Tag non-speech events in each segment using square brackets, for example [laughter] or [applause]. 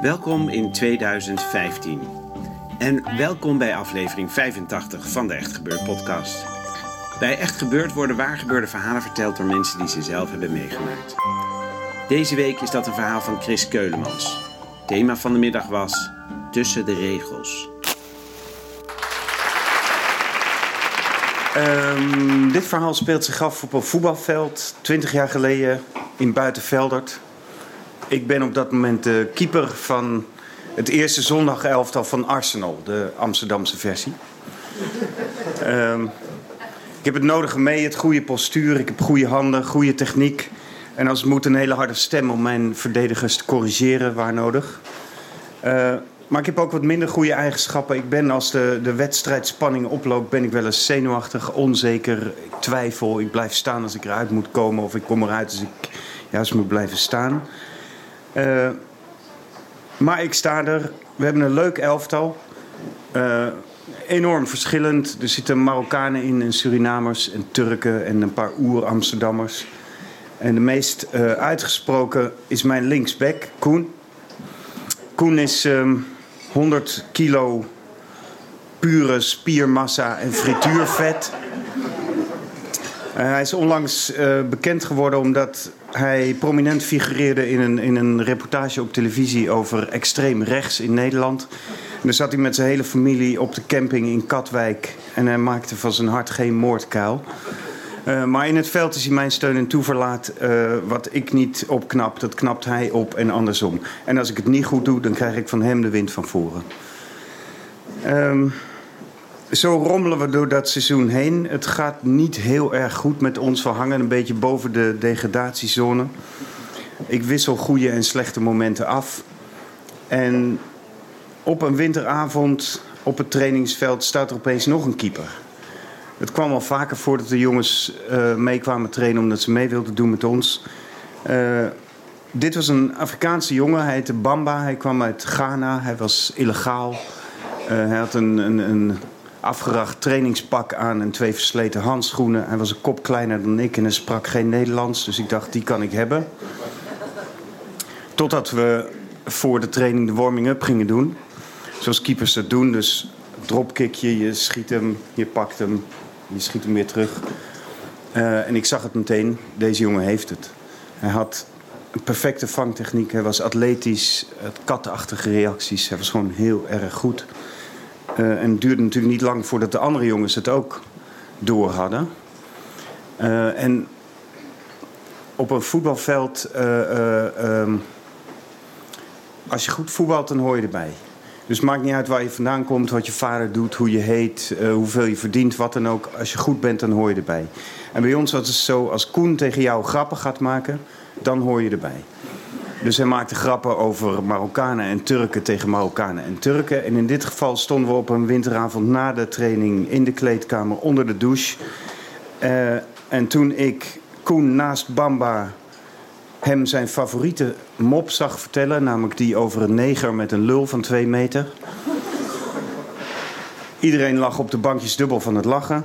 Welkom in 2015. En welkom bij aflevering 85 van de Echt Gebeurd podcast. Bij Echt Gebeurd worden waargebeurde verhalen verteld door mensen die ze zelf hebben meegemaakt. Deze week is dat een verhaal van Chris Keulemans. Thema van de middag was Tussen de regels. Um, dit verhaal speelt zich af op een voetbalveld 20 jaar geleden in Buitenveldert. Ik ben op dat moment de keeper van het eerste zondagelftal van Arsenal, de Amsterdamse versie. Um, ik heb het nodige mee, het goede postuur, ik heb goede handen, goede techniek. En als het moet, een hele harde stem om mijn verdedigers te corrigeren waar nodig. Uh, maar ik heb ook wat minder goede eigenschappen. Ik ben als de, de wedstrijdspanning oploopt, ben ik wel eens zenuwachtig, onzeker. Ik twijfel, ik blijf staan als ik eruit moet komen. Of ik kom eruit als ik juist moet blijven staan. Uh, maar ik sta er. We hebben een leuk elftal. Uh, enorm verschillend. Er zitten Marokkanen in en Surinamers en Turken en een paar oer-Amsterdammers. En de meest uh, uitgesproken is mijn linksback, Koen. Koen is um, 100 kilo pure spiermassa en frituurvet. Hij is onlangs bekend geworden omdat hij prominent figureerde in een, in een reportage op televisie over extreem rechts in Nederland. En zat hij met zijn hele familie op de camping in Katwijk en hij maakte van zijn hart geen moordkuil. Uh, maar in het veld is hij mijn steun en toeverlaat. Uh, wat ik niet opknap, dat knapt hij op en andersom. En als ik het niet goed doe, dan krijg ik van hem de wind van voren. Um, zo rommelen we door dat seizoen heen. Het gaat niet heel erg goed met ons. We hangen een beetje boven de degradatiezone. Ik wissel goede en slechte momenten af. En op een winteravond op het trainingsveld staat er opeens nog een keeper. Het kwam al vaker voor dat de jongens uh, mee kwamen trainen omdat ze mee wilden doen met ons. Uh, dit was een Afrikaanse jongen, hij heette Bamba. Hij kwam uit Ghana, hij was illegaal. Uh, hij had een, een, een afgeracht trainingspak aan en twee versleten handschoenen. Hij was een kop kleiner dan ik en hij sprak geen Nederlands, dus ik dacht, die kan ik hebben. Totdat we voor de training de warming-up gingen doen. Zoals keepers dat doen, dus dropkickje, je schiet hem, je pakt hem, je schiet hem weer terug. Uh, en ik zag het meteen, deze jongen heeft het. Hij had een perfecte vangtechniek, hij was atletisch, katachtige reacties. Hij was gewoon heel erg goed. Uh, en het duurde natuurlijk niet lang voordat de andere jongens het ook door hadden. Uh, en op een voetbalveld, uh, um, als je goed voetbalt, dan hoor je erbij. Dus het maakt niet uit waar je vandaan komt, wat je vader doet, hoe je heet, hoeveel je verdient, wat dan ook. Als je goed bent, dan hoor je erbij. En bij ons was het zo, als Koen tegen jou grappen gaat maken, dan hoor je erbij. Dus hij maakte grappen over Marokkanen en Turken tegen Marokkanen en Turken. En in dit geval stonden we op een winteravond na de training in de kleedkamer onder de douche. Uh, en toen ik Koen naast Bamba hem zijn favoriete mop zag vertellen, namelijk die over een neger met een lul van twee meter. Iedereen lag op de bankjes dubbel van het lachen.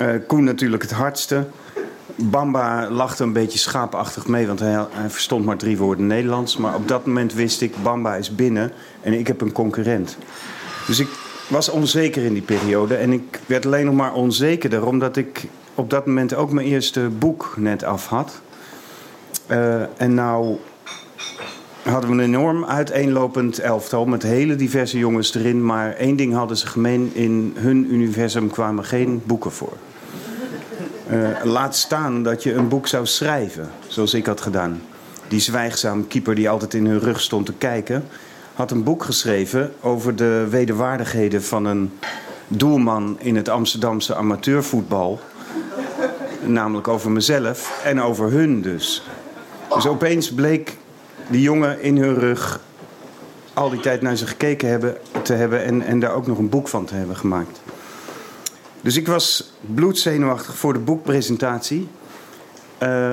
Uh, Koen natuurlijk het hardste. Bamba lachte een beetje schaapachtig mee, want hij, verstond maar drie woorden Nederlands. Maar op dat moment wist ik, Bamba is binnen en ik heb een concurrent. Dus ik was onzeker in die periode. En ik werd alleen nog maar onzekerder, omdat ik op dat moment ook mijn eerste boek net af had. Uh, en nou hadden we een enorm uiteenlopend elftal met hele diverse jongens erin. Maar één ding hadden ze gemeen, in hun universum kwamen geen boeken voor. Uh, laat staan dat je een boek zou schrijven, zoals ik had gedaan. Die zwijgzame keeper die altijd in hun rug stond te kijken, had een boek geschreven over de wederwaardigheden van een doelman in het Amsterdamse amateurvoetbal. Namelijk over mezelf en over hun dus. Dus opeens bleek die jongen in hun rug al die tijd naar ze gekeken hebben, te hebben en, en daar ook nog een boek van te hebben gemaakt. Dus ik was bloedzenuwachtig voor de boekpresentatie. Uh,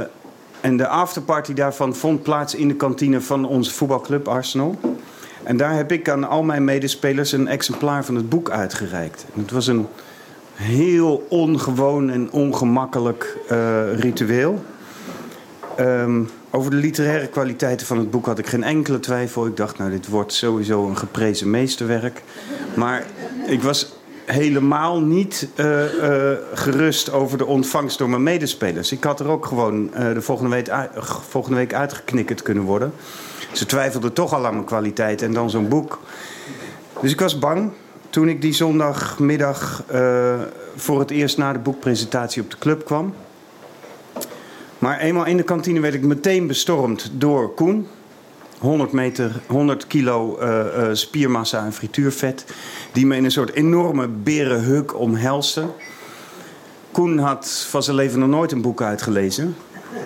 en de afterparty daarvan vond plaats in de kantine van onze voetbalclub Arsenal. En daar heb ik aan al mijn medespelers een exemplaar van het boek uitgereikt. Het was een heel ongewoon en ongemakkelijk uh, ritueel. Um, over de literaire kwaliteiten van het boek had ik geen enkele twijfel. Ik dacht, nou, dit wordt sowieso een geprezen meesterwerk. Maar ik was helemaal niet uh, uh, gerust over de ontvangst door mijn medespelers. Ik had er ook gewoon uh, de volgende week, volgende week uitgeknikkerd kunnen worden. Ze twijfelden toch al aan mijn kwaliteit en dan zo'n boek. Dus ik was bang toen ik die zondagmiddag voor het eerst na de boekpresentatie op de club kwam. Maar eenmaal in de kantine werd ik meteen bestormd door Koen. 100, meter, 100 kilo uh, uh, spiermassa en frituurvet. Die me in een soort enorme berenhuk omhelste. Koen had van zijn leven nog nooit een boek uitgelezen.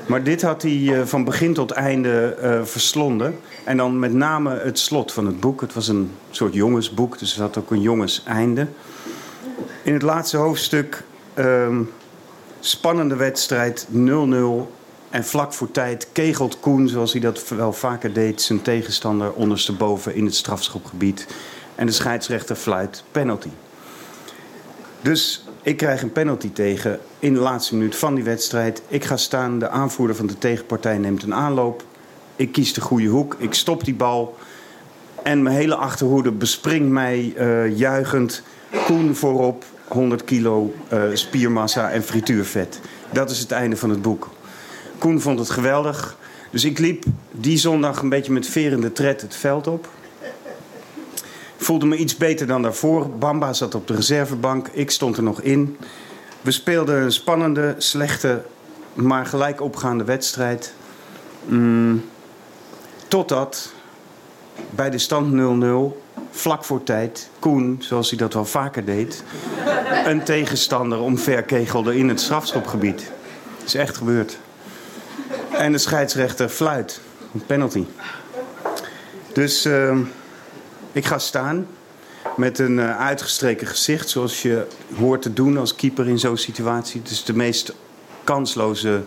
Maar dit had hij uh, van begin tot einde verslonden. En dan met name het slot van het boek. Het was een soort jongensboek, dus het had ook een jongenseinde. In het laatste hoofdstuk ehm, Spannende wedstrijd, 0-0. En vlak voor tijd kegelt Koen, zoals hij dat wel vaker deed, zijn tegenstander ondersteboven in het strafschopgebied. En de scheidsrechter fluit penalty. Dus ik krijg een penalty tegen in de laatste minuut van die wedstrijd. Ik ga staan, de aanvoerder van de tegenpartij neemt een aanloop. Ik kies de goede hoek, ik stop die bal. En mijn hele achterhoede bespringt mij uh, juichend. Koen voorop, 100 kilo uh, spiermassa en frituurvet. Dat is het einde van het boek. Koen vond het geweldig. Dus ik liep die zondag een beetje met verende tred het veld op. Voelde me iets beter dan daarvoor. Bamba zat op de reservebank. Ik stond er nog in. We speelden een spannende, slechte, maar gelijk opgaande wedstrijd. Mm, totdat bij de stand 0-0 vlak voor tijd, Koen, zoals hij dat wel vaker deed, een tegenstander omverkegelde in het strafschopgebied. Is echt gebeurd. En de scheidsrechter fluit. Een penalty. Dus uh, ik ga staan met een uh, uitgestreken gezicht, zoals je hoort te doen als keeper in zo'n situatie. Het is de meest kansloze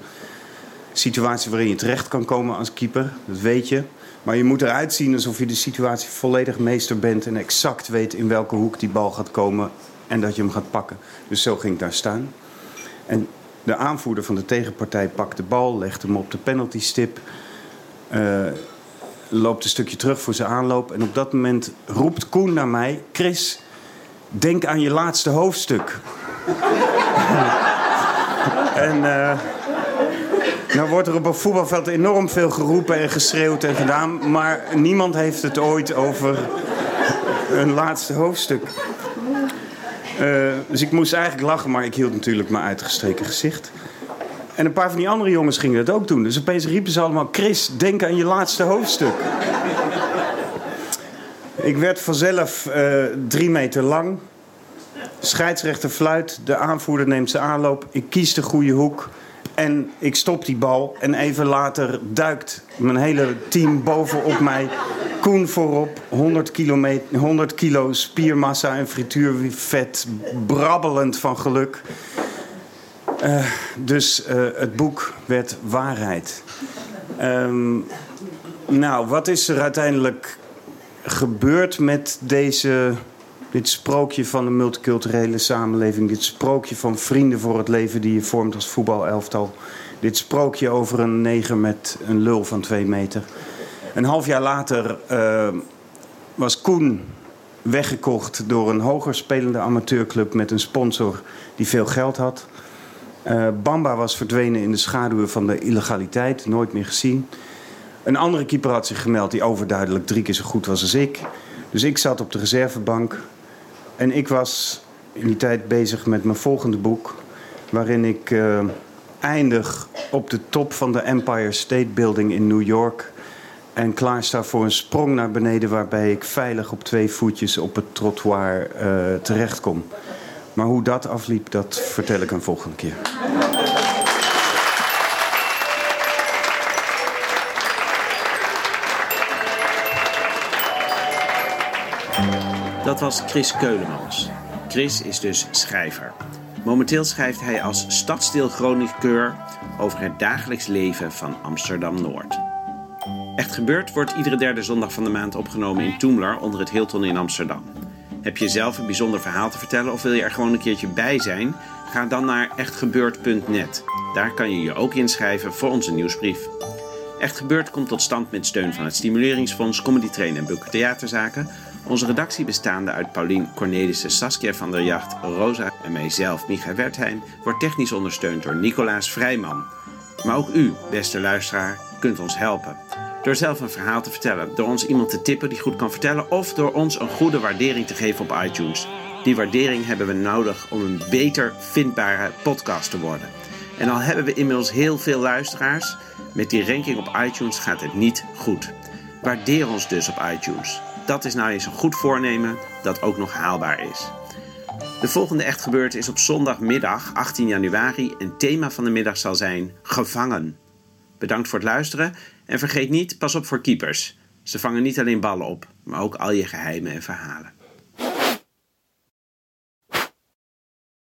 situatie waarin je terecht kan komen als keeper. Dat weet je. Maar je moet eruit zien alsof je de situatie volledig meester bent en exact weet in welke hoek die bal gaat komen en dat je hem gaat pakken. Dus zo ging ik daar staan. En de aanvoerder van de tegenpartij pakt de bal, legt hem op de penaltystip, uh, loopt een stukje terug voor zijn aanloop en op dat moment roept Koen naar mij: Chris, denk aan je laatste hoofdstuk. [laughs] en. Uh, nou wordt er op een voetbalveld enorm veel geroepen en geschreeuwd en gedaan, maar niemand heeft het ooit over een laatste hoofdstuk. Uh, dus ik moest eigenlijk lachen, maar ik hield natuurlijk mijn uitgestreken gezicht. En een paar van die andere jongens gingen dat ook doen. Dus opeens riepen ze allemaal: Chris, denk aan je laatste hoofdstuk. ik werd vanzelf uh, drie meter lang. Scheidsrechter fluit, de aanvoerder neemt zijn aanloop. Ik kies de goede hoek. En ik stop die bal. En even later duikt mijn hele team bovenop mij. Koen voorop. 100, kilometer, 100 kilo spiermassa en frituurvet. Brabbelend van geluk. Uh, dus uh, het boek werd waarheid. Um, nou, wat is er uiteindelijk gebeurd met deze dit sprookje van een multiculturele samenleving. Dit sprookje van vrienden voor het leven die je vormt als voetbalelftal. Dit sprookje over een neger met een lul van twee meter. Een half jaar later uh, was Koen weggekocht door een hoger spelende amateurclub met een sponsor die veel geld had. Uh, Bamba was verdwenen in de schaduwen van de illegaliteit, nooit meer gezien. Een andere keeper had zich gemeld die overduidelijk drie keer zo goed was als ik. Dus ik zat op de reservebank en ik was in die tijd bezig met mijn volgende boek. waarin ik uh, eindig op de top van de Empire State Building in New York. En klaar sta voor een sprong naar beneden, waarbij ik veilig op twee voetjes op het trottoir uh, terechtkom. Maar hoe dat afliep, dat vertel ik een volgende keer. Dat was Chris Keulemans. Chris is dus schrijver. Momenteel schrijft hij als stadsdeelchroniqueur over het dagelijks leven van Amsterdam-Noord. Echt gebeurd wordt iedere derde zondag van de maand opgenomen in Toemler onder het Hilton in Amsterdam. Heb je zelf een bijzonder verhaal te vertellen of wil je er gewoon een keertje bij zijn? Ga dan naar echtgebeurd.net. Daar kan je je ook inschrijven voor onze nieuwsbrief. Echt Gebeurd komt tot stand met steun van het Stimuleringsfonds, Comedy Train en Bulker Theaterzaken. Onze redactie bestaande uit Paulien Cornelissen, Saskia van der Jacht, Rosa en mijzelf, Micha Wertheim, wordt technisch ondersteund door Nicolaas Vrijman. Maar ook u, beste luisteraar, kunt ons helpen. Door zelf een verhaal te vertellen, door ons iemand te tippen die goed kan vertellen of door ons een goede waardering te geven op iTunes. Die waardering hebben we nodig om een beter vindbare podcast te worden. En al hebben we inmiddels heel veel luisteraars, met die ranking op iTunes gaat het niet goed. Waardeer ons dus op iTunes. Dat is nou eens een goed voornemen dat ook nog haalbaar is. De volgende Echt Gebeurd is op zondagmiddag 18 januari en thema van de middag zal zijn Gevangen. Bedankt voor het luisteren en vergeet niet, pas op voor keepers. Ze vangen niet alleen ballen op, maar ook al je geheimen en verhalen.